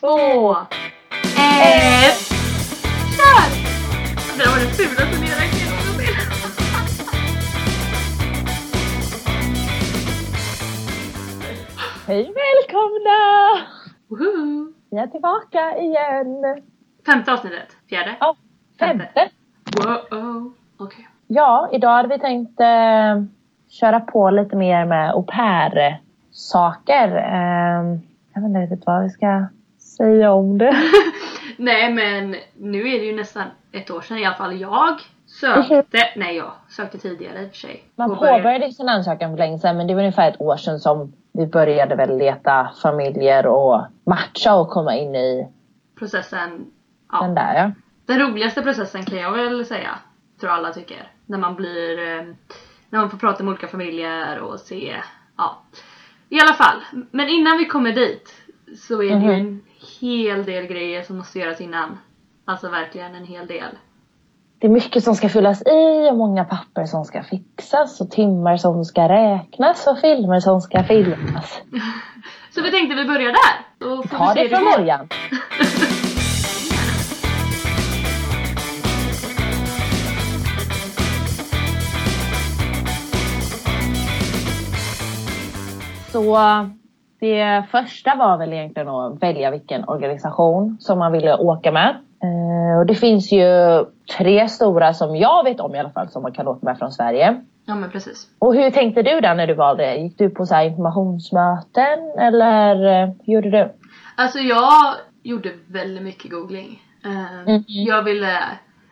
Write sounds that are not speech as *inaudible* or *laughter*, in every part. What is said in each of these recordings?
två, ett, kör! Det var det fulaste nedräkningen någonsin. Hej välkomna! Woho! Vi är tillbaka igen. Femte avsnittet, fjärde. Ja, femte. Wow. Okej. Ja, idag hade vi tänkt eh, köra på lite mer med au pair-saker. Eh, jag vet inte riktigt vad vi ska säga om det. *laughs* Nej men nu är det ju nästan ett år sedan i alla fall jag sökte, nej jag sökte tidigare i och för sig. Man Påbörjade- sin ansökan för länge sedan men det var ungefär ett år sedan som vi började väl leta familjer och matcha och komma in i processen, den ja. där ja. Den roligaste processen kan jag väl säga, tror alla tycker. När man blir, eh, när man får prata med olika familjer och se, ja. I alla fall, men innan vi kommer dit så är det ju Mhm. en hel del grejer som måste göras innan. Alltså verkligen en hel del. Det är mycket som ska fyllas i och många papper som ska fixas och timmar som ska räknas och filmer som ska filmas. *laughs* Så vi tänkte vi börjar där. Ta vi se det från början. *laughs* Så det första var väl egentligen att välja vilken organisation som man ville åka med. Eh, Och det finns ju tre stora som jag vet om i alla fall som man kan åka med från Sverige. Ja men precis. Och hur tänkte du där när du valde? Gick du på så informationsmöten eller eh, hur gjorde du? Alltså jag gjorde väldigt mycket googling. Eh, Mhm. Jag ville,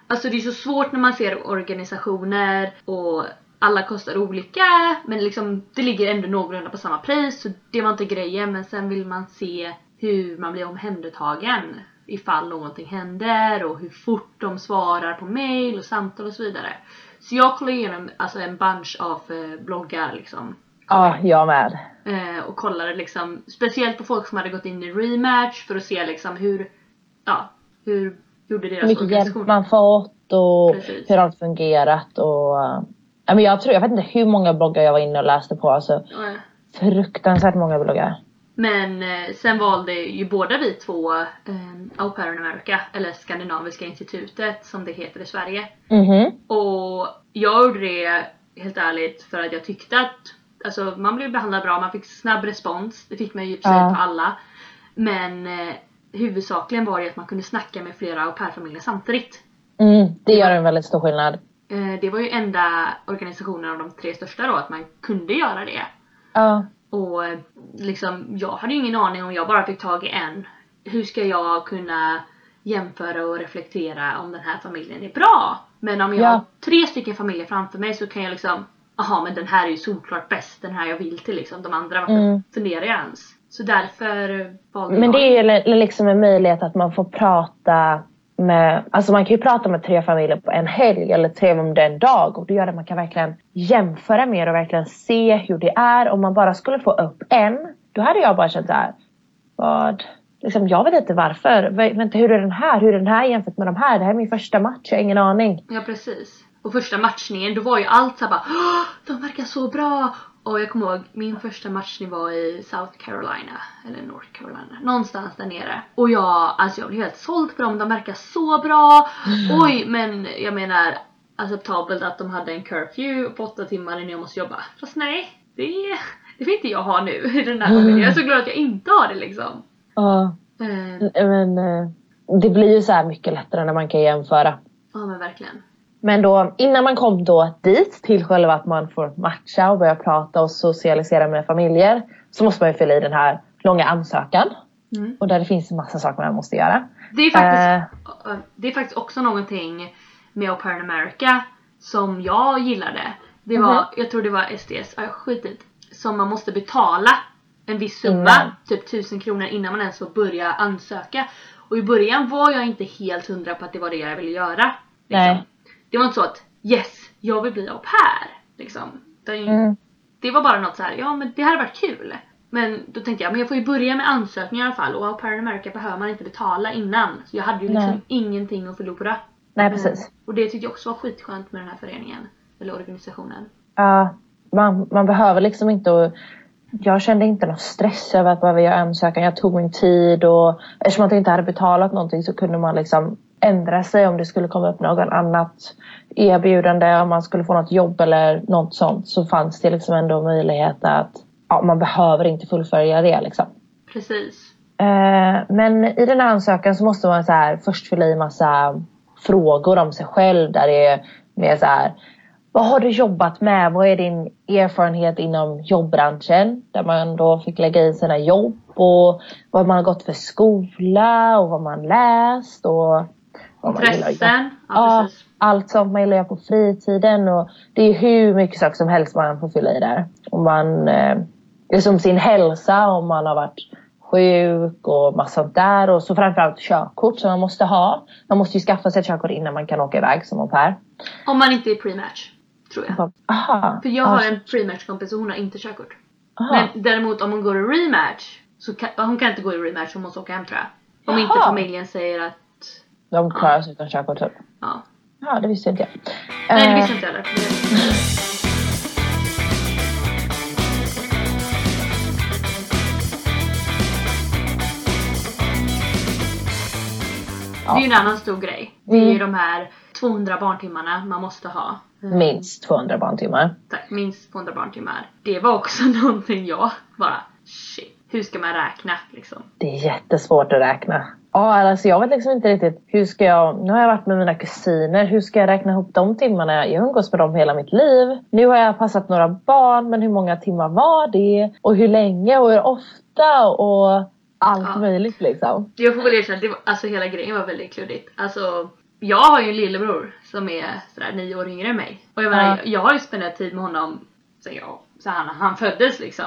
alltså det är så svårt när man ser organisationer och alla kostar olika men liksom det ligger ändå någorlunda på samma pris så det var inte grejen men sen vill man se hur man blir omhändertagen ifall någonting händer och hur fort de svarar på mail och samtal och så vidare. Så jag kollade igenom alltså en bunch av eh, bloggar liksom Ja, jag med. Eh, och kollade liksom speciellt på folk som hade gått in i rematch för att se liksom hur, ja, hur gjorde Hur deras mycket hjälp organisation. man fått och Precis. hur har fungerat och eh, men jag tror, jag vet inte hur många bloggar jag var inne och läste på. Alltså, Eh, fruktansvärt många bloggar. Men eh, sen valde ju båda vi två eh, Au Pair in America, eller Skandinaviska institutet som det heter i Sverige. Mhm. Och jag gjorde det helt ärligt för att jag tyckte att alltså, man blev behandlad bra, man fick snabb respons. Det fick man ju i Ja. på alla. Men eh, huvudsakligen var det att man kunde snacka med flera au pair-familjer samtidigt. Mm, det gör en väldigt stor skillnad. Eh, det var ju enda organisationen av de tre största då, att man kunde göra det. Ja. Och eh, liksom, jag hade ju ingen aning om jag bara fick tag i en. Hur ska jag kunna jämföra och reflektera om den här familjen är bra? Men om jag Ja. har tre stycken familjer framför mig så kan jag liksom, aha men den här är ju solklart bäst, den här jag vill till liksom. De andra, varför Mm. funderar jag ens? Så därför valde Men jag. det är ju li- liksom en möjlighet att man får prata med, alltså man kan ju prata med tre familjer på en helg eller tre under en dag och det gör att man kan verkligen jämföra mer och verkligen se hur det är. Om man bara skulle få upp en, då hade jag bara känt så här, vad, liksom jag vet inte varför. Vänta hur är den här? Hur är den här jämfört med de här? Det här är min första match, jag har ingen aning. Ja precis. Och första matchningen då var ju allt såhär bara de verkar så bra! Och jag kommer ihåg min första matchning var i South Carolina, eller North Carolina, någonstans där nere. Och jag, alltså jag blev helt såld på dem, de verkar så bra! Oj, men jag menar acceptabelt att de hade en curfew på åtta timmar innan jag måste jobba. Fast nej, det, det vill inte jag ha nu i den här familjen. Jag är så glad att jag inte har det liksom. Ja, Eh, men eh, det blir ju så här mycket lättare när man kan jämföra. Ja men verkligen. Men då, innan man kom då dit till själva att man får matcha och börja prata och socialisera med familjer så måste man ju fylla i den här långa ansökan. Mm. Och där det finns en massa saker man måste göra. Det är faktiskt, det är faktiskt också någonting med Au Pair America som jag gillade. Det var, Mhm. jag tror det var SDS, ja skitigt, som man måste betala en viss summa, Innan. typ 1000 kronor innan man ens får börja ansöka. Och i början var jag inte helt hundra på att det var det jag ville göra. Nej. Det var inte så att yes, jag vill bli au pair. Liksom. Utan Mm. Det var bara något så här, ja men det hade varit kul. Men då tänkte jag, men jag får ju börja med ansökningar i alla fall och Au Pair America behöver man inte betala innan. Så jag hade ju liksom Nej. ingenting att förlora. Nej precis. Eh, Och det tyckte jag också var skitskönt med den här föreningen. Eller organisationen. Ja, man, man behöver liksom inte jag kände inte någon stress över att behöva göra ansökan. Jag tog min tid och eftersom att jag inte hade betalat någonting så kunde man liksom ändra sig om det skulle komma upp något annat erbjudande, om man skulle få något jobb eller något sånt så fanns det liksom ändå möjlighet att ja, man behöver inte fullfölja det liksom. Precis. Eh, men i den här ansökan så måste man så här, först fylla i massa frågor om sig själv där det är mer så här vad har du jobbat med? Vad är din erfarenhet inom jobbbranschen? Där man då fick lägga i sina jobb och vad man har gått för skola och vad man läst och Intressen. Ja, precis. allt sånt man gillar att göra på fritiden och det är hur mycket saker som helst man får fylla i där. Om man, eh, liksom sin hälsa, om man har varit sjuk och massa där och så framförallt körkort som man måste ha. Man måste ju skaffa sig ett körkort innan man kan åka iväg som au pair. Om man inte är pre-match. Tror jag. Aha. För jag har en pre-match kompis och hon har inte körkort. Aha. Men däremot om hon går i rematch. Så kan, hon kan inte gå i rematch, hon måste åka hem tror jag. Om Jaha. inte familjen säger att, De klarar sig utan körkort typ. ja. Ja, det visste inte jag. Nej det Eh, visste inte jag heller. Det- Det är ju en annan stor grej. Det är ju Mm. de här 200 barntimmarna man måste ha. Mm. Minst 200 barntimmar. Tack, minst 200 barntimmar. Det var också *laughs* någonting jag bara shit. Hur ska man räkna liksom? Det är jättesvårt att räkna. Ja, alltså jag vet liksom inte riktigt hur ska jag... Nu har jag varit med mina kusiner. Hur ska jag räkna ihop de timmarna? Jag umgås med dem hela mitt liv. Nu har jag passat några barn, men hur många timmar var det? Och hur länge och hur ofta? Och allt Ja. möjligt liksom. Jag får väl erkänna att det var, alltså hela grejen var väldigt klurigt. Alltså jag har ju en lillebror som är sådär nio år yngre än mig. Och jag menar, Ja. jag, jag har ju spenderat tid med honom sen jag, så han, han föddes liksom.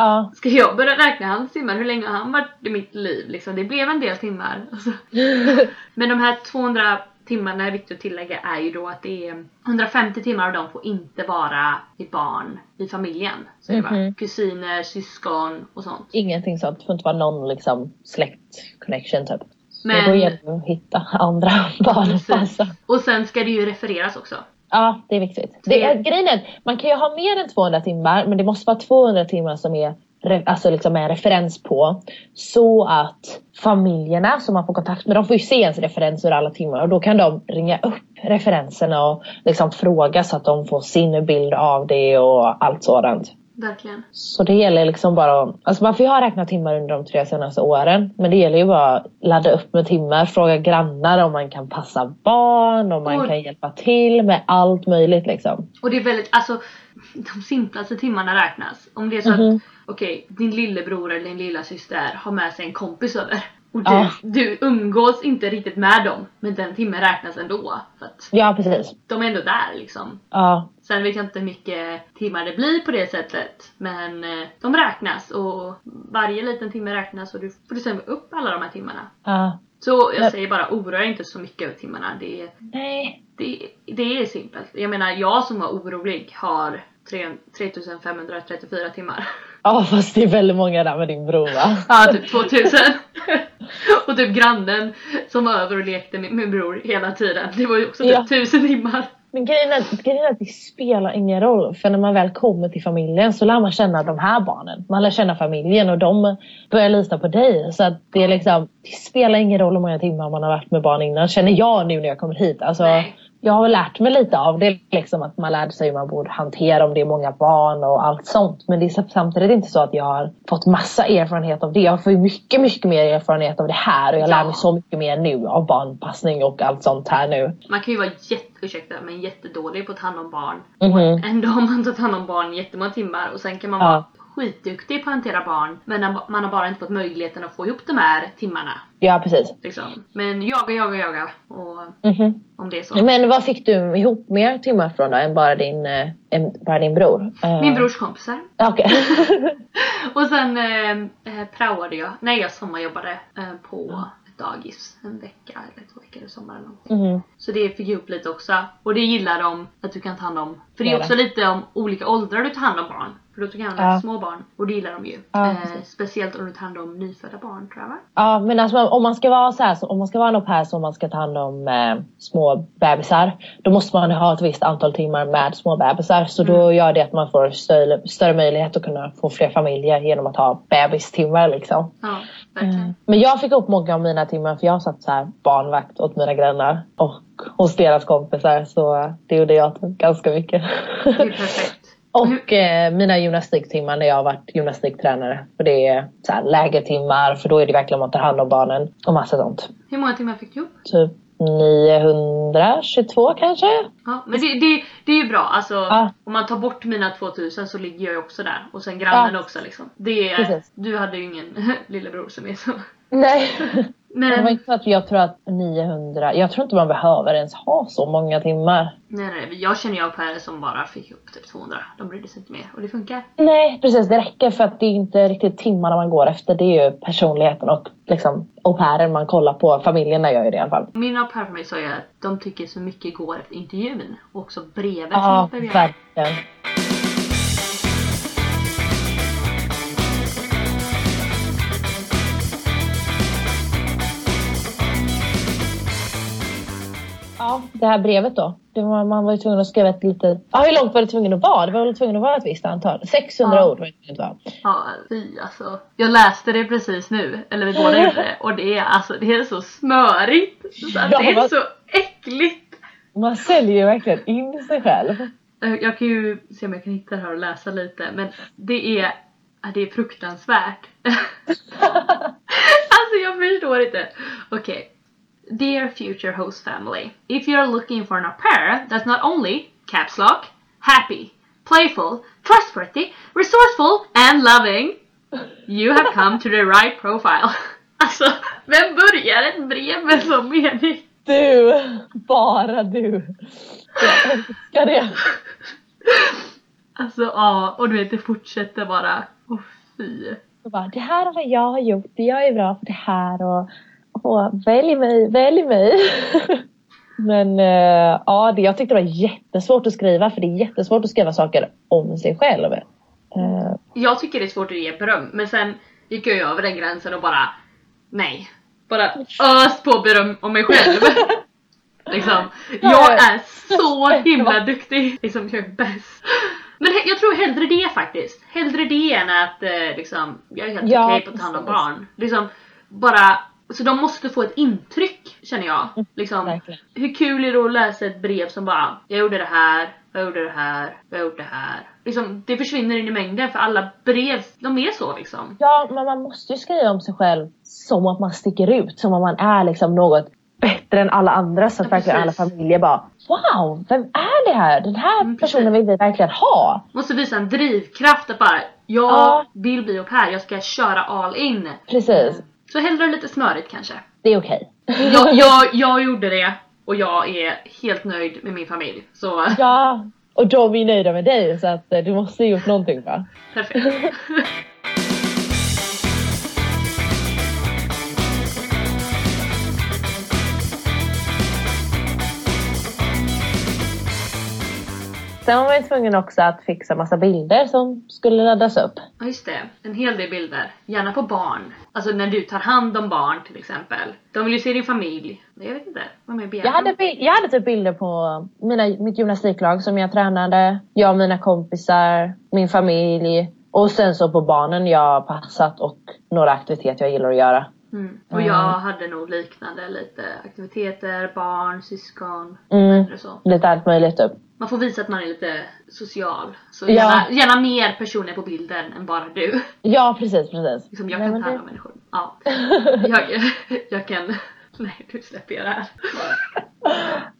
Ja. Ska jag börja räkna hans timmar? Hur länge har han varit i mitt liv? Liksom, det blev en del timmar. Alltså. *laughs* Men de här 200 timmarna är viktigt att tillägga är ju då att det är 150 timmar av dem får inte vara i barn i familjen. Så det var Mhm. kusiner, syskon och sånt. Ingenting sånt. Det får inte vara någon liksom släkt connection typ. Men... Men- Då gäller det att hitta andra *laughs* barn passa. Och sen ska det ju refereras också. Ja, det är viktigt. Det är, Det- grejen är man kan ju ha mer än 200 timmar men det måste vara 200 timmar som är alltså liksom en referens på. Så att familjerna som man får kontakt med, de får ju se ens referens ur alla timmar och då kan de ringa upp referenserna och liksom fråga så att de får sin bild av det och allt sådant. Verkligen. Så det gäller liksom bara att- Alltså man får ju ha räknat timmar under de tre senaste åren. Men det gäller ju bara att ladda upp med timmar. Fråga grannar om man kan passa barn. Om man Och- kan hjälpa till med allt möjligt liksom. Och det är väldigt, alltså de simplaste timmarna räknas. Om det är så Mhm. att, okej, din lillebror eller din lilla syster har med sig en kompis över. Och du, Ja. du umgås inte riktigt med dem. Men den timmen räknas ändå. För att Ja precis. de är ändå där liksom. Ja, Sen vet jag inte hur mycket timmar det blir på det sättet. Men eh, de räknas och varje liten timme räknas och du får du sen upp alla de här timmarna. ja. Så jag säger bara oroa inte så mycket över timmarna. Det är, Nej. det, det är simpelt. Jag menar jag som var orolig har tre- 3534 timmar. *laughs* Ja fast det är väldigt många där med din bror va? *laughs* Ja, typ 2000. *laughs* och typ grannen som var över och lekte med min bror hela tiden. Det var ju också typ Ja. 1000 timmar. Men grejen är, grejen är att det spelar ingen roll. För när man väl kommer till familjen så lär man känna de här barnen. Man lär känna familjen och de börjar lita på dig. Så att det är liksom, det spelar ingen roll hur många timmar man har varit med barn innan. Känner jag nu när jag kommer hit. Alltså, Nej. Jag har lärt mig lite av det. Liksom att man lärde sig hur man borde hantera om det är många barn och allt sånt. Men det är samtidigt inte så att jag har fått massa erfarenhet av det. Jag får mycket, mycket mer erfarenhet av det här. Och jag lär Ja. mig så mycket mer nu av barnpassning och allt sånt här nu. Man kan ju vara jätte, ursäkta, men jättedålig på att ta hand om barn. Mhm. Ändå har man tagit hand om barn jättemånga timmar och sen kan man Ja. vara skitduktig på att hantera barn. Men man har bara inte fått möjligheten att få ihop de här timmarna. Ja precis. Liksom. Men jaga, jaga, jaga. Och Mhm. om det är så. Men vad fick du ihop mer timmar från då än bara din, eh, än bara din bror? Eh, Min brors kompisar. Okej. *laughs* Och sen eh, eh, praoade jag. Nej, jag sommarjobbade eh, på dagis en vecka eller två veckor i sommar eller någonting. Mhm. Så det fick jag upp lite också. Och det gillar de att du kan ta hand om. För det är också lite om olika åldrar du tar hand om barn. För då tog jag hand om små barn och det gillar de ju. Eh, speciellt om du tar hand om nyfödda barn tror jag va? Ja men alltså om man ska vara så här, så om man ska vara en au pair så om man ska ta hand om eh, små bebisar. Då måste man ha ett visst antal timmar med små bebisar. Så då gör det att man får större, större möjlighet att kunna få fler familjer genom att ha bebistimmar liksom. Ja, verkligen. Mm. Men jag fick upp många av mina timmar för jag satt så här barnvakt åt mina grannar och hos deras kompisar. Så det gjorde jag ganska mycket. Det är perfekt. Och eh, mina gymnastiktimmar när jag har varit gymnastiktränare. För det är så här lägertimmar för då är det verkligen man tar hand om barnen och massa sånt. Hur många timmar fick du ihop? Typ 922 kanske? Ja, men det, det, det är ju bra. Alltså, Ja. om man tar bort mina 2000 så ligger jag ju också där. Och sen grannen Ja. också liksom. Det är, Precis. du hade ju ingen *laughs* lillebror som är så. Nej. *laughs* Det var Men, inte så att jag tror att 900, jag tror inte man behöver ens ha så många timmar. nej, nej, jag känner ju au pairer som bara fick upp typ 200. De brydde sig inte mer och det funkar. Nej precis, det räcker för att det är inte riktigt timmarna man går efter. Det är ju personligheten och liksom au pairen man kollar på. Familjerna gör ju det i alla fall. Min au pair för mig sa ju att de tycker så mycket går efter intervjun. Och också brevet Ja, verkligen. Ja, det här brevet då. Var, man var ju tvungen att skriva ett lite... Ja, hur långt var det tvungen att vara? Det var väl tvungen att vara ett visst antal? 600 Ja. ord var det tvungen att vara. Ja, fy alltså. Jag läste det precis nu, eller vi båda gjorde det. Och det är alltså, det är så smörigt. Så att Ja, det är vad- så äckligt. Man säljer ju verkligen in sig själv. Eh, Jag kan ju se om jag kan hitta det här och läsa lite men det är, det är fruktansvärt. *laughs* alltså jag förstår inte. Okej. Dear future host family, if you're looking for an au pair that's not only caps lock, happy, playful, trustworthy, resourceful and loving, you have come to the right profile. *laughs* Alltså, vem börjar ett brev med så mening? Du! Bara du. Jag älskar det. Alltså ja, och du vet det fortsätter bara. Åh fy. Och bara, det här är vad jag har gjort. Jag är bra på det här. Och, och välj mig, välj mig. *laughs* Men eh, ja, det, jag tyckte det var jättesvårt att skriva. För det är jättesvårt att skriva saker om sig själv. Eh, Jag tycker det är svårt att ge beröm, men sen gick jag över den gränsen och bara nej. Bara ös på beröm om mig själv. *laughs* liksom. Jag är så *laughs* himla duktig. Liksom, jag är bäst. Men jag tror hellre det faktiskt. Hellre det än att eh, liksom, jag är helt Ja, okej på att ta hand om barn. Liksom, bara, så de måste få ett intryck känner jag. Liksom, verkligen. hur kul är det att läsa ett brev som bara Jag gjorde det här, jag gjorde det här, jag gjorde det här. Liksom, det försvinner in i mängden för alla brev, de är så liksom. Ja, men man måste ju skriva om sig själv som att man sticker ut. Som att man är liksom något bättre än alla andra. Så att Ja, verkligen alla familjer bara Wow, vem är det här? Den här Mm, personen vill vi verkligen ha. Måste visa en drivkraft att bara Jag Ja. vill bli au pair, jag ska köra all in. Precis, Så hellre lite smörigt kanske. det är okej. Jag, *laughs* jag, jag gjorde det och jag är helt nöjd med min familj. Så Ja, och de är nöjda med dig så att eh, du måste ha gjort någonting va? perfekt. *laughs* Sen var man ju tvungen också att fixa massa bilder som skulle laddas upp. Ja just det, en hel del bilder. Gärna på barn. Alltså när du tar hand om barn till exempel. De vill ju se din familj. Jag vet inte, vad mer begär Jag hade, jag hade typ bilder på mina, mitt gymnastiklag som jag tränade, jag och mina kompisar, min familj och sen så på barnen jag passat och några aktiviteter jag gillar att göra. Mm. Och jag hade nog liknande lite aktiviteter, barn, syskon, Mm. eller så. Lite allt möjligt typ. Man får visa att man är lite social. Så Ja. gärna, gärna mer personer på bilden än bara du. Ja precis, precis. Liksom jag Nej, kan ta hand om människor. Ja. *laughs* Jag, jag kan... Nej, nu släpper jag det här.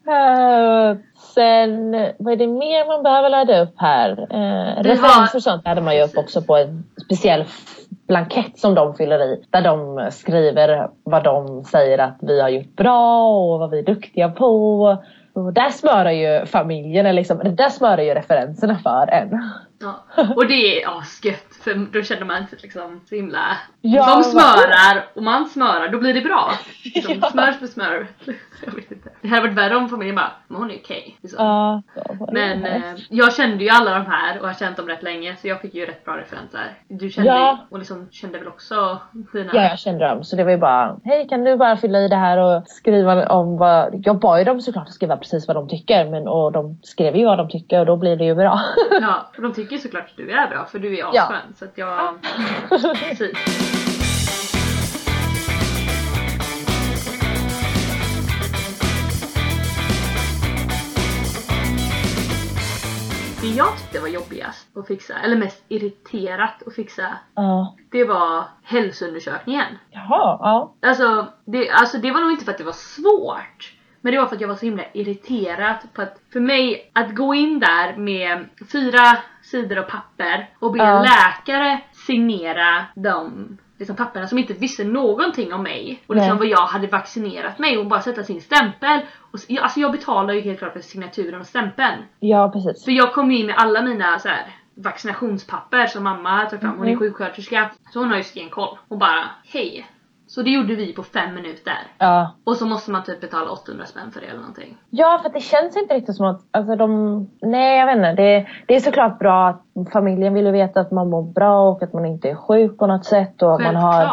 Eh, sen, vad är det mer man behöver ladda upp här? Uh, har- referenser och sånt laddar man ju upp också på en speciell blankett som de fyller i. Där de skriver vad de säger att vi har gjort bra och vad vi är duktiga på. Och där smörar ju familjen, eller liksom, där smörar ju referenserna för en. Ja. Och det är asgött för då känner man sig liksom så himla... Ja, De smörar och man smörar, då blir det bra. *laughs* Liksom, Ja. Smör för smör. *laughs* Jag vet inte. Det hade varit värre om familjen bara, men hon är okej. Ja. Men eh, jag kände ju alla de här och har känt dem rätt länge så jag fick ju rätt bra referenser. Du kände Ja. och liksom kände väl också dina... Ja, jag kände dem. Så det var ju bara, hej kan du bara fylla i det här och skriva om vad... Jag bad ju dem såklart att skriva precis vad de tycker. Men, och de skrev ju vad de tycker och då blir det ju bra. Ja, *laughs* de tycker ju såklart att du är bra för du är Ja. asskön. Så att jag... *laughs* Precis. Det jag tyckte var jobbigast att fixa, eller mest irriterat att fixa, Ja. det var hälsoundersökningen. Jaha, ja. Alltså det, alltså det var nog inte för att det var svårt. Men det var för att jag var så himla irriterad på att för mig att gå in där med fyra sidor av papper och be Ja. en läkare signera de liksom, papperna som inte visste någonting om mig och liksom Nej. vad jag hade vaccinerat mig och bara sätta sin stämpel. Och, alltså jag betalar ju helt klart för signaturen och stämpeln. Ja, precis. För jag kom in med alla mina så här, vaccinationspapper som mamma har tagit fram. Hon är Mhm. sjuksköterska. Så hon har ju stenkoll. Hon bara hej. Så det gjorde vi på fem minuter. Ja. Och så måste man typ betala 800 spänn för det eller någonting. Ja, för det känns inte riktigt som att, alltså de, nej jag vet inte. Det, det är såklart bra att familjen vill ju veta att man mår bra och att man inte är sjuk på något sätt och att man har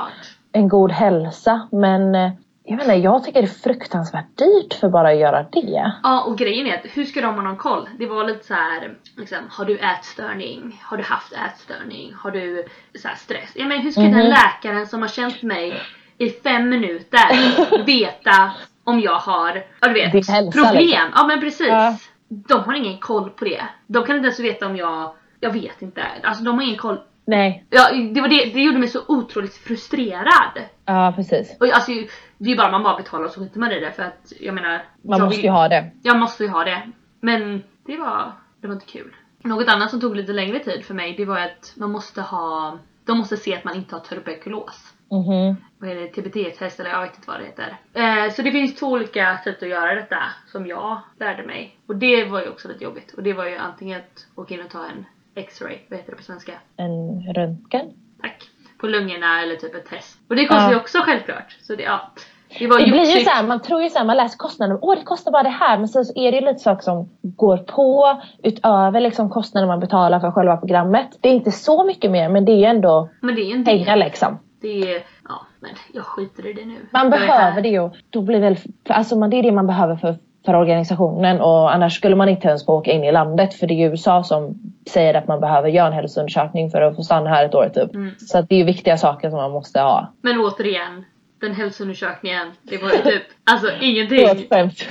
en god hälsa. Men eh, jag vet inte, jag tycker det är fruktansvärt dyrt för bara att göra det. Ja och grejen är att hur ska de ha någon koll? Det var lite så här, liksom, har du ätstörning? Har du haft ätstörning? Har du så stress? Ja men hur ska den Mhm. läkaren som har känt mig i fem minuter veta om jag har, ja du vet, hälsa, problem? liksom. Ja men precis. Ja. De har ingen koll på det. De kan inte ens veta om jag, jag vet inte. Alltså de har ingen koll. Nej, Ja, det, var det, det gjorde mig så otroligt frustrerad. ja precis. Och alltså, det är bara man bara betalar och så skiter man i det för att jag menar. Man måste vill- ju ha det. jag måste ju ha det. Men det var, det var inte kul. Något annat som tog lite längre tid för mig det var att man måste ha, de måste se att man inte har tuberkulos. Mhm. Vad är det? TBT-test eller jag vet inte vad det heter. Eh, så det finns två olika sätt att göra detta som jag lärde mig. Och det var ju också lite jobbigt. Och det var ju antingen att åka in och ta en X-ray, vad heter det på svenska? En röntgen. Tack. På lungorna eller typ ett test. Och det kostar Ja. ju också självklart. Så det, ja. Det Det blir ju joxigt. så här, man tror ju så här, man läser kostnaden, åh det kostar bara det här. Men sen så är det ju lite saker som går på utöver liksom kostnaden man betalar för själva programmet. Det är inte så mycket mer men det är ju ändå Men det är en del. pengar liksom. Det är, ja men jag skiter i det nu. Man behöver det och då blir väl, alltså man, det är det man behöver för, för organisationen och annars skulle man inte ens få åka in i landet för det är ju USA som säger att man behöver göra en hälsoundersökning för att få stanna här ett år typ. Mm. Så det är ju viktiga saker som man måste ha. Men återigen, den hälsoundersökningen, det var ju typ, alltså Det var ingenting. ett skämt.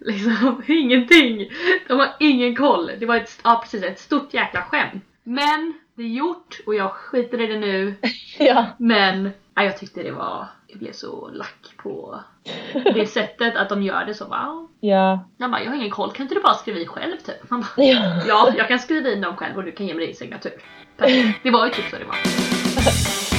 Liksom, ingenting. De har ingen koll. Det var ett, ja, precis, ett stort jäkla skämt. Men det är gjort och jag skiter i det nu. *laughs* ja. Men ja, jag tyckte det var, jag blev så lack på det *laughs* sättet att de gör det så wow. Ja. Jag bara, jag har ingen koll, kan inte du bara skriva i själv typ? Man bara, Ja. ja, jag kan skriva in dem själv och du kan ge mig din signatur. Perfekt. *laughs* Det var ju typ så det var.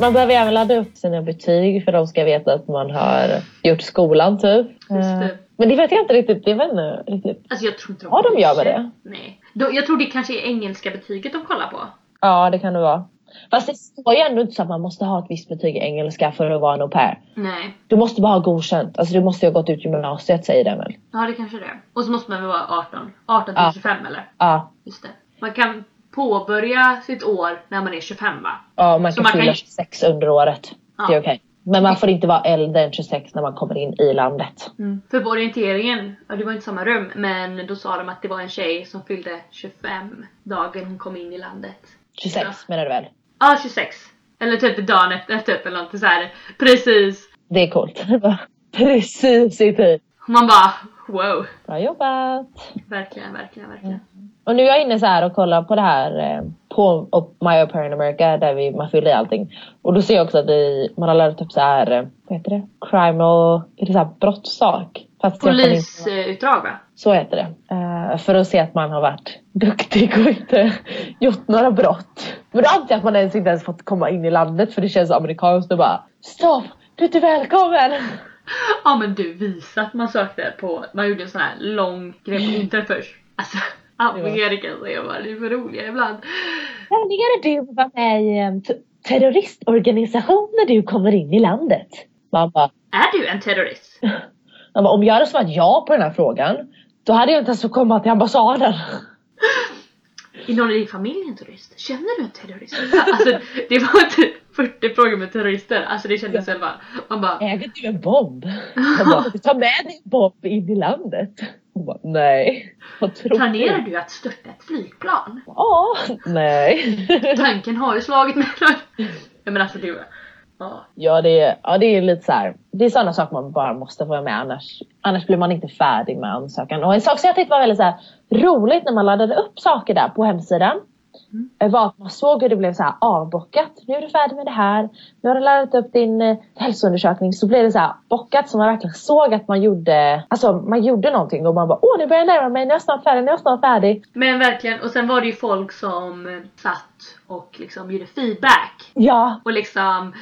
Man behöver även ladda upp sina betyg för de ska veta att man har gjort skolan typ. Just det. Eh, Men det vet jag inte riktigt. Det vet inte riktigt. Alltså jag tror inte de Ja, de gör väl det. Nej. Jag tror det kanske är engelska betyget de kollar på. Ja, det kan det vara. Fast det står ju ändå inte så att man måste ha ett visst betyg i engelska för att vara en au pair. Nej. Du måste bara ha godkänt. Alltså du måste ju ha gått ut gymnasiet säger det väl? Ja det kanske det är. Och så måste man väl vara 18. 18 till Ja. 25 eller? Ja. Just det. Man kan påbörja sitt år när man är 25 va? Ja, man kan man kan fylla ju- 26 under året. Ja. Det är okej. Men man får inte vara äldre än 26 när man kommer in i landet. För på orienteringen, ja det var inte samma rum, men då sa de att det var en tjej som fyllde 25 dagen hon kom in i landet. 26 Ja. menar du väl? Ja, 26. Eller typ dagen efter typ eller något så här. Precis. Det är coolt. *laughs* Precis i tid. Man bara wow. Bra jobbat! Verkligen, verkligen, verkligen. Och nu är jag inne så här och kollar på det här eh, på My in America där vi, man fyller i allting. Och då ser jag också att vi, man har laddat upp så här, eh, vad heter det? Crime och, är det så här brottssak? Fast Polisutdrag va? Så heter det. Eh, för att se att man har varit duktig och inte *laughs* gjort några brott. Men då antar jag att man ens inte ens fått komma in i landet för det känns amerikanskt och bara Stopp! Du är inte välkommen! Ja men du visa att man sökte på, man gjorde en sån här lång grej på internet först. Alltså Amerika säger bara, det är för roliga ibland. Planerar du att vara med i en terroristorganisation när du kommer in i landet? Man bara, Är du en terrorist? *laughs* man bara, om jag hade svarat ja på den här frågan, då hade jag inte ens fått komma till ambassaden. *laughs* Är någon i din familj en terrorist? Känner du en terrorist? Alltså det var inte 40 frågor med terrorister, alltså det kändes bara, man bara Äger du en bomb? Jag bara, ta med dig en bomb in i landet. Hon bara, nej. Planerar du? att störta ett flygplan? Ja, nej. Tanken har ju slagit mig. Ja men alltså det Ja. Ja det, är, ja, det är lite så här. Det är sådana saker man bara måste få med annars, annars blir man inte färdig med ansökan. Och en sak som jag tyckte var väldigt så här, roligt när man laddade upp saker där på hemsidan. Mm. Var att man såg hur det blev så här avbockat. Nu är du färdig med det här. Nu har du laddat upp din eh, hälsoundersökning. Så blev det så här bockat så man verkligen såg att man gjorde, alltså, man gjorde någonting. Och man bara åh nu börjar jag närma mig. Nu är jag snart färdig. Nu är jag snart färdig. Men verkligen, och sen var det ju folk som eh, satt och liksom gjorde feedback. Ja. Och liksom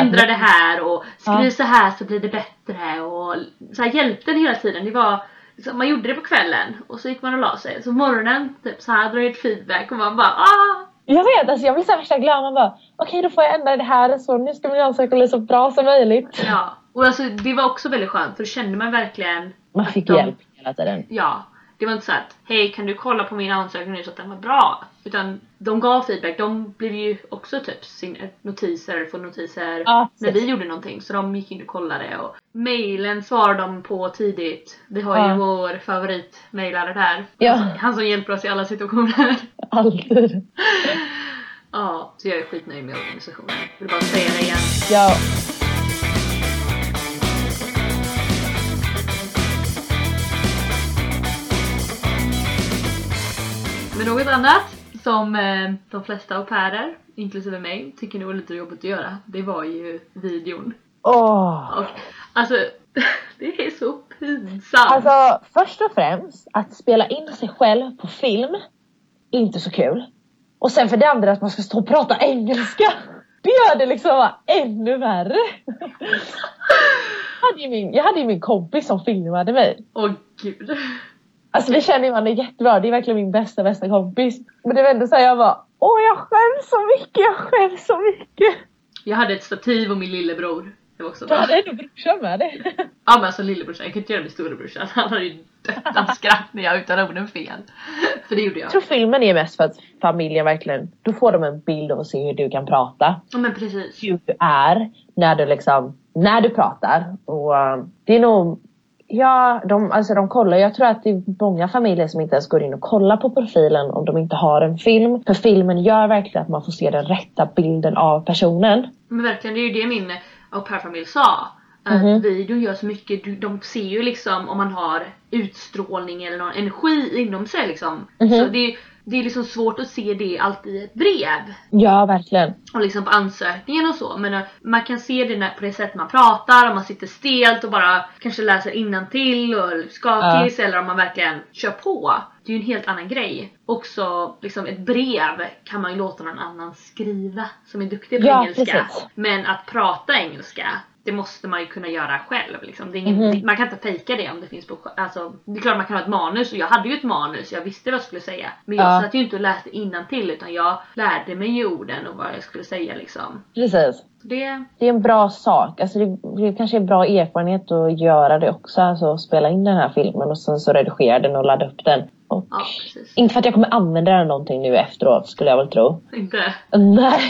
ändra det här och skriv Ja. så här så blir det bättre och så här hjälpte en hela tiden. Det var liksom, man gjorde det på kvällen och så gick man och la sig. Så morgonen typ så här drog ett feedback och man bara ah! Jag vet, alltså jag blir så värsta glad. Man bara, okej då får jag ändra det här. Så nu ska min ansökan bli så bra som möjligt. Ja. Och alltså det var också väldigt skönt för då kände man verkligen Man fick de- hjälp hela tiden. Ja. Det var inte så att hej kan du kolla på min ansökan nu så att den var bra? Utan de gav feedback. De blev ju också typ sin notiser, få notiser Ja, när vi gjorde någonting. Så de gick in och kollade och mailen svarade de på tidigt. Vi har ju Ja. vår favoritmailare där. Ja. Han som hjälper oss i alla situationer. *laughs* Alltid. ja, så jag är skitnöjd med organisationen. Vill bara säga det igen. Ja. Men något annat som eh, de flesta au pairer, inklusive mig, tycker nog är lite jobbigt att göra. Det var ju videon. Åh. Och, alltså, *laughs* det är så pinsamt. Alltså först och främst att spela in sig själv på film. Inte så kul. Och sen för det andra att man ska stå och prata engelska. Det gör det liksom ännu värre. *laughs* Jag hade ju min, jag hade ju min kompis som filmade mig. Åh gud. Alltså vi känner ju varandra jättebra. Det är verkligen min bästa bästa kompis. Men det var ändå så här, jag bara Åh jag skäms så mycket, jag skäms så mycket. Jag hade ett stativ och min lillebror. Det var också Du hade ändå brorsan med dig. Ja men alltså lillebrorsan, jag kan inte göra med storebrorsan. Han hade ju dött av skratt när jag uttalade orden fel. För det gjorde jag. Jag tror filmen är mest för att familjen verkligen, då får de en bild av att se hur du kan prata. Ja men precis. Hur du är när du liksom, när du pratar. Och uh, det är nog, ja de, alltså de kollar, jag tror att det är många familjer som inte ens går in och kollar på profilen om de inte har en film. För filmen gör verkligen att man får se den rätta bilden av personen. Men verkligen, det är ju det min au pair-familj sa. Att Mhm. videon gör så mycket, de ser ju liksom om man har utstrålning eller någon energi inom sig liksom. Mhm. Så det, det är liksom svårt att se det alltid i ett brev. Ja, verkligen. och liksom på ansökningen och så. Men eh, man kan se det när, på det sätt man pratar, om man sitter stelt och bara kanske läser innantill och skakis eller om man verkligen kör på. Det är ju en helt annan grej. Också liksom ett brev kan man ju låta någon annan skriva som är duktig på Ja, engelska. precis. Men att prata engelska det måste man ju kunna göra själv. Liksom. Ingen, Mhm. Man kan inte fejka det om det finns på... Alltså, det är klart man kan ha ett manus och jag hade ju ett manus, jag visste vad jag skulle säga. Men jag Ja. satt ju inte och läste innantill utan jag lärde mig ju orden och vad jag skulle säga liksom. Precis. Det... Det är en bra sak. Alltså det, det kanske är bra erfarenhet att göra det också. Alltså spela in den här filmen och sen så redigera den och ladda upp den. Och Ja, inte för att jag kommer använda den någonting nu efteråt skulle jag väl tro. Inte... Nej.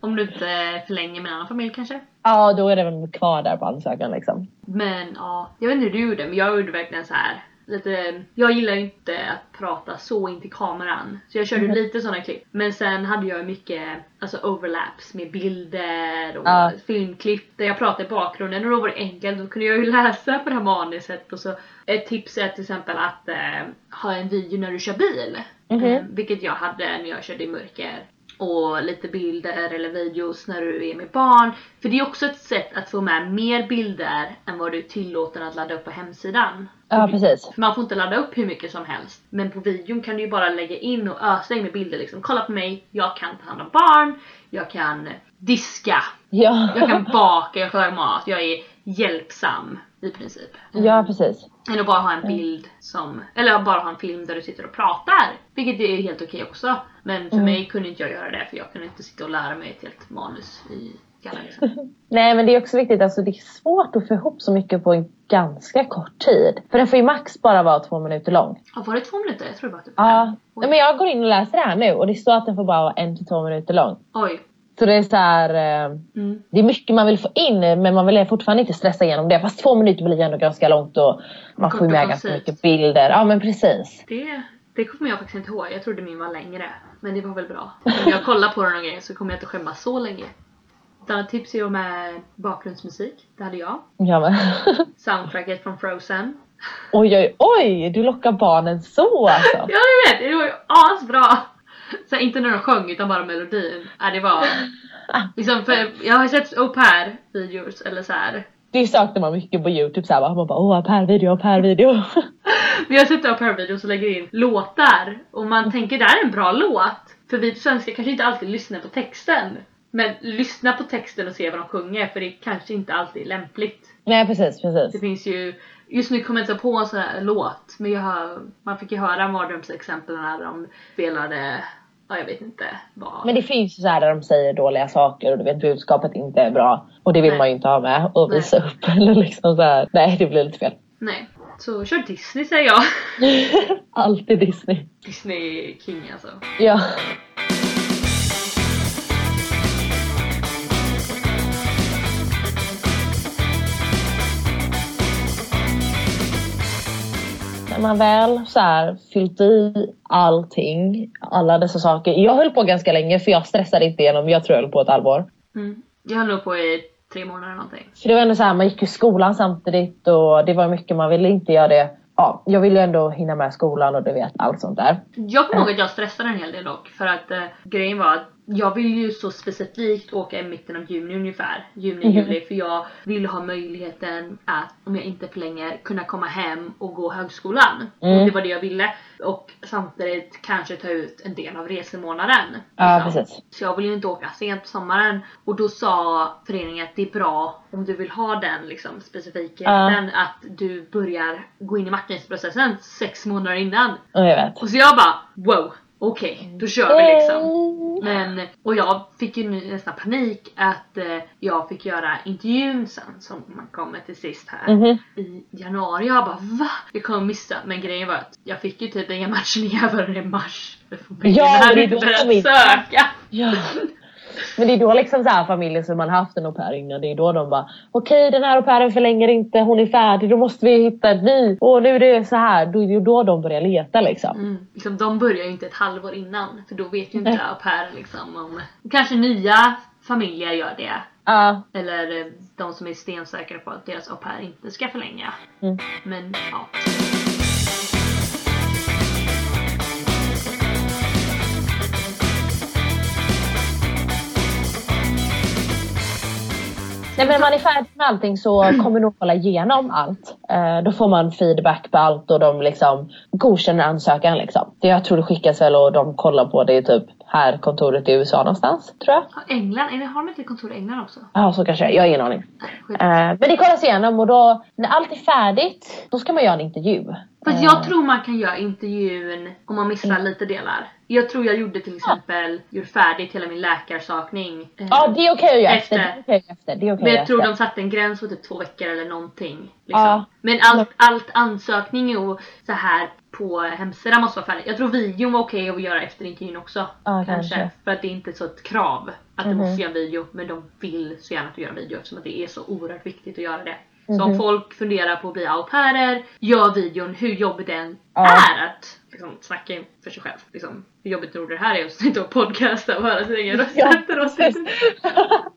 Om du inte förlänger med en annan familj kanske? Ja, då är det väl kvar där på ansökan liksom. Men ja, jag vet inte hur du gjorde men jag gjorde verkligen så här. Lite, jag gillar ju inte att prata så in till kameran. Så jag körde Mhm. lite sådana klipp. Men sen hade jag mycket alltså overlaps med bilder och Ja. filmklipp där jag pratade i bakgrunden och då var det enkelt. Då kunde jag ju *laughs* läsa på det här manuset och så ett tips är till exempel att eh, ha en video när du kör bil. Mhm. Eh, vilket jag hade när jag körde i mörker. Och lite bilder eller videos när du är med barn. För det är också ett sätt att få med mer bilder än vad du är tillåten att ladda upp på hemsidan. Ja, precis. För man får inte ladda upp hur mycket som helst. Men på videon kan du ju bara lägga in och ösa in med bilder liksom. Kolla på mig, jag kan ta hand om barn, jag kan diska, Ja. Jag kan baka, jag kan laga mat, jag är hjälpsam i princip. ja, precis. Än att bara ha en bild som, eller bara ha en film där du sitter och pratar. Vilket är helt okej också. Men för Mm. mig kunde inte jag göra det för jag kunde inte sitta och lära mig ett helt manus i skallen. Liksom. *laughs* Nej men det är också viktigt, alltså det är svårt att få ihop så mycket på en ganska kort tid. För den får ju max bara vara två minuter lång. Ja, var det två minuter? Jag tror det var typ Ja. fem. Men jag går in och läser det här nu och det står att den får bara vara en till två minuter lång. Oj. Så det är så här, eh, Mm. det är mycket man vill få in men man vill fortfarande inte stressa igenom det. Fast två minuter blir ändå ganska långt och man får med ganska mycket bilder. Ja men precis. Det, det kommer jag faktiskt inte ihåg. Jag trodde min var längre. Men det var väl bra. Om jag kollar på den och grejer så kommer jag inte skämmas så länge. Ett annat tips är ju med bakgrundsmusik. Det hade jag. Ja, men. Soundtracket från Frozen. oj oj oj, du lockar barnen så alltså. Ja jag vet, det var ju asbra! *laughs* Så här, inte när de sjöng utan bara melodin. Ja, det var... *laughs* Liksom, för jag har sett au pair videos eller så här. Det saknar man mycket på youtube så här, Man bara åh per video, per video. *laughs* Men jag har sett au pair videos och lägger in låtar och man tänker det här är en bra låt. För vi svenskar kanske inte alltid lyssnar på texten. Men lyssna på texten och se vad de sjunger för det kanske inte alltid är lämpligt. Nej precis, Det precis. finns ju, just nu kommer jag inte på en sån här låt men jag har, man fick ju höra mardrömsexemplen när de spelade, ja jag vet inte vad. Men det finns ju så här där de säger dåliga saker och du vet budskapet inte är bra. Och det vill Nej. man ju inte ha med och Nej. visa upp. *laughs* Eller liksom så här. Nej det blir lite fel. Nej. Så kör Disney säger jag. *laughs* Alltid Disney. Disney King alltså. Ja. Man väl så här fyllt i allting, alla dessa saker. Jag höll på ganska länge för jag stressade inte igenom. Jag tror jag höll på ett halvår. Mm. Jag höll på i tre månader någonting. För det var ändå så här, man gick i skolan samtidigt och det var mycket man ville inte göra det. Ja, jag ville ju ändå hinna med skolan och du vet allt sånt där. Jag kommer ihåg att jag stressade en hel del dock för att eh, grejen var att jag vill ju så specifikt åka i mitten av juni ungefär. Juni, Mhm. juli. För jag vill ha möjligheten att om jag inte förlänger kunna komma hem och gå högskolan. Mm. Och det var det jag ville. Och samtidigt kanske ta ut en del av resemånaden. Ja, liksom. precis. Så jag vill ju inte åka sent på sommaren. Och då sa föreningen att det är bra om du vill ha den liksom specifikheten att du börjar gå in i matchningsprocessen sex månader innan. Och jag vet. Och så jag bara wow, okej, då kör vi liksom. Men, och jag fick ju nästan panik att eh, jag fick göra intervjun sen som man kommer till sist här Mhm. i januari. Jag bara va? Jag kommer missa. Men grejen var att jag fick ju typ inga matchningar *laughs* förrän i mars. Ja, jag hade det är då börjat söka. Ja. *laughs* Men det är då liksom så här familjer som man haft en au pair innan, det är då de bara Okej den här au pairen förlänger inte, hon är färdig, då måste vi hitta en ny. Och nu är det så här, då är det då de börjar leta liksom. Mm. Liksom, de börjar ju inte ett halvår innan. För då vet ju inte au pairen liksom om... Kanske nya familjer gör det. Ja, Eller eh, de som är stensäkra på att deras au pair inte ska förlänga. Mm. Men ja. Nej men när man är färdig med allting så kommer de hålla igenom allt. Eh, då får man feedback på allt och de liksom godkänner ansökan liksom. Det jag tror det skickas väl och de kollar på det i typ här kontoret i USA någonstans tror jag. England, eller har de inte kontor i England också? Ja så kanske jag har ingen aning. Nej. Eh, men det kollas igenom och då när allt är färdigt då ska man göra en intervju. Fast Eh, jag tror man kan göra intervjun om man missar lite delar. Jag tror jag gjorde till exempel, gjorde färdigt hela min läkarsakning. eh, Ja det är okej att göra efter. Efter. Det är göra efter. Det är okej Men jag tror göra de efter. satte en gräns på typ två veckor eller någonting. Liksom. Ja. Men allt, allt ansökning och så här på hemsidan måste vara färdigt. Jag tror videon var okej att göra efter intervjun också. Ja, kanske. För att det är inte så ett krav att du Mhm. måste göra en video. Men de vill så gärna att du gör video eftersom att det är så oerhört viktigt att göra det. Så om Mhm. folk funderar på att bli au pairer, gör videon hur jobbig den Ja. är att liksom, snacka för sig själv. Liksom, hur jobbigt tror du det här är att sitta och podcasta och höra sin egen röst Ja. *laughs*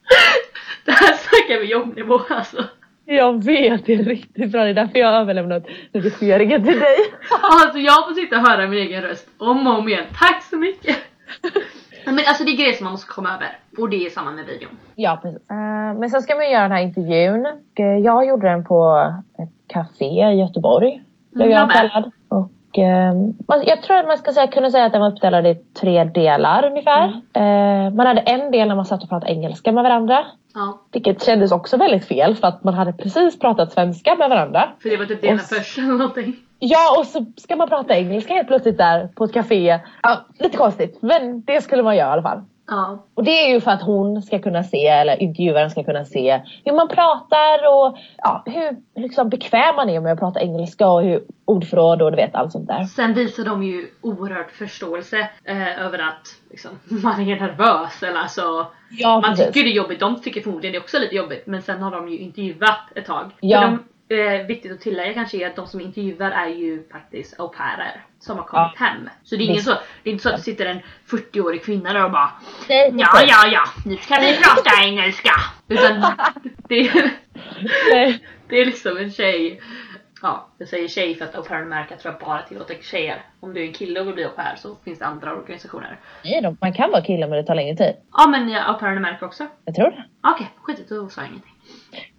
Det här snackar vi jobbnivå alltså. Jag vet, det är riktigt bra. Det är därför jag har överlämnat redigeringen till dig. *laughs* Alltså jag får sitta och höra min egen röst om och om igen. Tack så mycket! *laughs* Men alltså det är grejer som man måste komma över. Och det är samma med videon. Ja, precis. Eh, men sen ska man göra den här intervjun. Eh, jag gjorde den på ett café i Göteborg. Blev Mm, jag med. kallad. Jag tror att man ska säga, kunna säga att den var uppdelad i tre delar ungefär. Eh, man hade en del när man satt och pratade engelska med varandra. Ja. Vilket kändes också väldigt fel för att man hade precis pratat svenska med varandra. För det var typ det ena första eller någonting. Ja och så ska man prata engelska helt plötsligt där på ett café. Ja, lite konstigt men det skulle man göra i alla fall. Ja. Och det är ju för att hon ska kunna se, eller intervjuaren ska kunna se hur man pratar och ja, hur liksom bekväm man är med att prata engelska och hur ordförråd och du vet allt sånt där. Sen visar de ju oerhört förståelse eh, över att liksom, *laughs* man är nervös eller alltså Ja, Man precis. tycker det är jobbigt, de tycker förmodligen det är också lite jobbigt men sen har de ju intervjuat ett tag. Ja. För de, eh, viktigt att tillägga kanske är att de som intervjuar är ju faktiskt au pairer som har kommit hem. Så det är, ingen Visst. så, det är inte så att det sitter en 40-årig kvinna där och bara Nej, Ja, ja, ja, nu ska vi prata *laughs* engelska! Utan det, det är liksom en tjej Ja, jag säger tjej för att au pair-märket tror jag bara tillåter tjejer. Om du är en kille och vill bli au pair så finns det andra organisationer. Nej, man kan vara kille men det tar längre tid. Ja men ja, au pair-märke också. Jag tror det. Okej, skit då sa jag ingenting.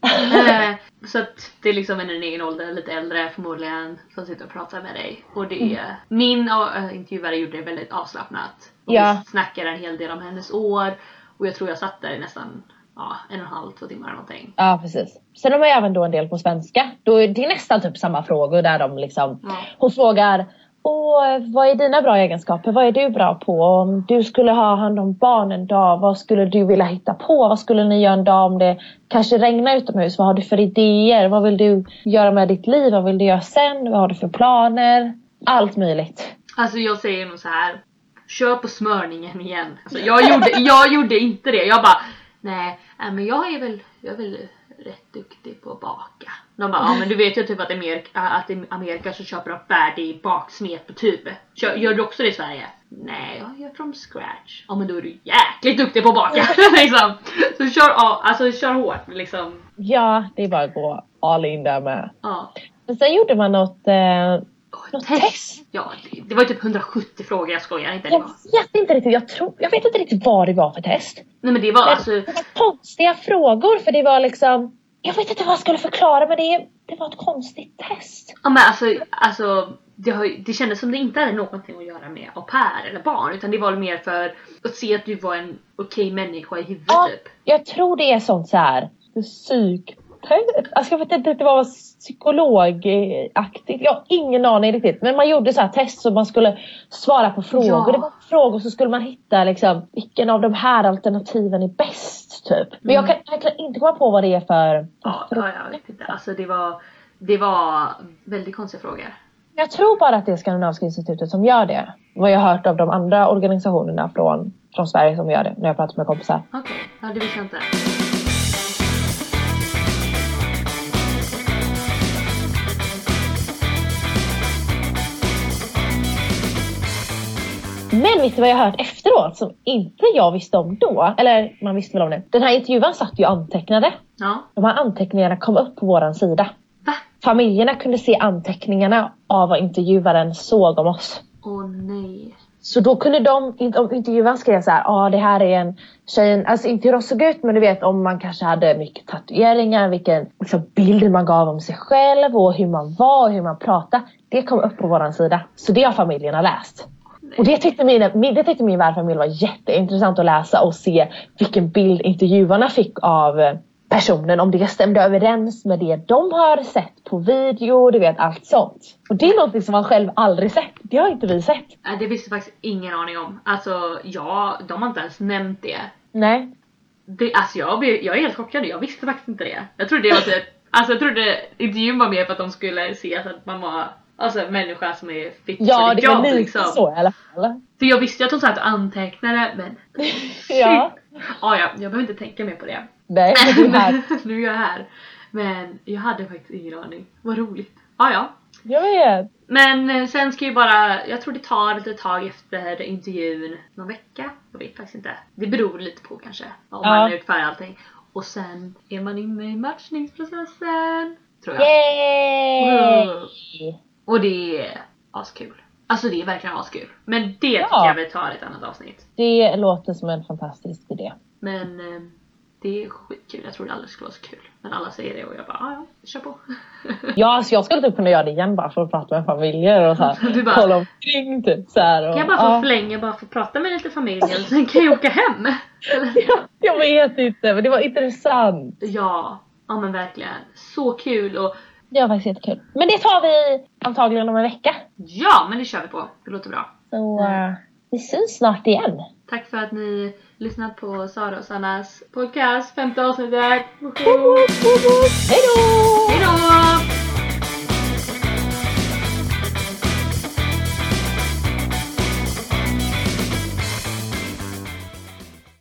Eh, så att det är liksom en i din egen ålder, lite äldre förmodligen, som sitter och pratar med dig. Och det är, min äh, intervjuare gjorde det väldigt avslappnat. Och Ja. Vi snackade en hel del om hennes år. Och jag tror jag satt där i nästan ja, en och en halv, två timmar eller någonting. Ja precis. Sen har man ju även då en del på svenska. Då är det nästan typ samma frågor där de liksom Ja. Hon frågar och eh, vad är dina bra egenskaper? Vad är du bra på? Om du skulle ha hand om barn en dag, vad skulle du vilja hitta på? Vad skulle ni göra en dag om det kanske regnar utomhus? Vad har du för idéer? Vad vill du göra med ditt liv? Vad vill du göra sen? Vad har du för planer? Allt möjligt. Alltså jag säger nog så här. Kör på smörningen igen. Alltså, jag, gjorde, jag gjorde inte det. Jag bara, nej, nej men jag är väl, jag är väl rätt duktig på att baka. De bara, ja men du vet ju typ att, Amerika, att i Amerika så köper de färdig baksmet på tub. Gör du också det i Sverige? Nej, jag gör from scratch. Ja men då är du jäkligt duktig på att baka. *laughs* *laughs* liksom. Så kör, ja, alltså, kör hårt liksom. Ja, det är bara att gå all in där med. Ja. Men sen gjorde man något, eh, något Test. test. Ja, det, var typ 170 frågor, jag skojar inte. Jag vet inte riktigt, jag, tror, jag vet inte riktigt vad det var för test. nej men det var alltså Det var konstiga frågor för det var liksom Jag vet inte vad jag skulle förklara men det, det var ett konstigt test. Ja men alltså, alltså det, har, det kändes som det inte hade någonting att göra med au pair eller barn utan det var mer för att se att du var en okej människa i huvudet Ja, typ. jag tror det är sånt så här psyk... Alltså jag vet inte, det var psykologaktigt. Jag har ingen aning riktigt. Men man gjorde så här test så man skulle svara på frågor. Ja. Det var frågor så skulle man hitta liksom vilken av de här alternativen är bäst typ. Men jag kan verkligen inte komma på vad det är för... Mm. Ja, ja, jag vet inte. Alltså det var, det var väldigt konstiga frågor. Jag tror bara att det är Skandinaviska institutet som gör det. Vad jag har hört av de andra organisationerna från, från Sverige som gör det. När jag pratat med kompisar. Okej, ja det visste jag inte. Men vet du vad jag hört efteråt som inte jag visste om då? Eller man visste väl om det. Den här intervjun satt ju antecknade. Ja. De här anteckningarna kom upp på våran sida. Va? Familjerna kunde se anteckningarna av vad intervjuaren såg om oss. Åh nej. Så då kunde de, om intervjuaren skrev så här, ja ah, det här är en tjej, alltså inte hur de såg ut men du vet om man kanske hade mycket tatueringar, vilken liksom, bild man gav om sig själv och hur man var och hur man pratade. Det kom upp på våran sida. Så det har familjerna läst. Och det tyckte, min, det tyckte min värdfamilj var jätteintressant att läsa och se vilken bild intervjuarna fick av eh, personen. Om det stämde överens med det de har sett på video, du vet allt sånt. Och det är något som man själv aldrig sett. Det har inte vi sett. Det visste faktiskt ingen aning om. Alltså ja, de har inte ens nämnt det. Nej. det alltså jag, blev- jag är helt chockad, jag visste faktiskt inte det. Jag trodde det var typ, alltså jag trodde intervjun var mer för att de skulle se att man var Alltså människa som är fit Ja, det jobb lite liksom. så i alla fall. För jag visste ju att hon satt och antecknade men *laughs* Ja. ah, ja, jag behöver inte tänka mer på det. Nej, men det här. *laughs* nu är jag här. Men jag hade faktiskt ingen aning. Vad roligt. Ah, ja. Jag vet. Men eh, sen ska ju bara, jag tror det tar ett tag efter intervjun, någon vecka? Jag vet faktiskt inte. Det beror lite på kanske. Om Ja. man färdigt allting. Och sen är man inne i matchningsprocessen. Tror jag. Yay! Och det är askul. Alltså det är verkligen askul. Men det tycker Ja. jag vi tar i ett annat avsnitt. Det låter som en fantastisk idé. Men eh, Det är skitkul. Jag trodde aldrig det skulle vara så kul. Men alla säger det och jag bara, ja, ja, kör på. *laughs* Ja, alltså jag skulle typ kunna göra det igen bara för att prata med familjer och så här, *laughs* Du bara- kolla omkring typ så här, och, Kan jag bara få ja. flänga, bara få prata med lite familj och sen kan jag åka hem? Eller? *laughs* Jag vet inte, men det var intressant. Ja, ja men verkligen. Så kul och Det var faktiskt jättekul. Men det tar vi antagligen om en vecka. ja, men det kör vi på. Det låter bra. Så eh, vi syns snart igen. Tack för att ni lyssnat på Sara och Sannas podcast, femte avsnittet. Hej då! Hejdå!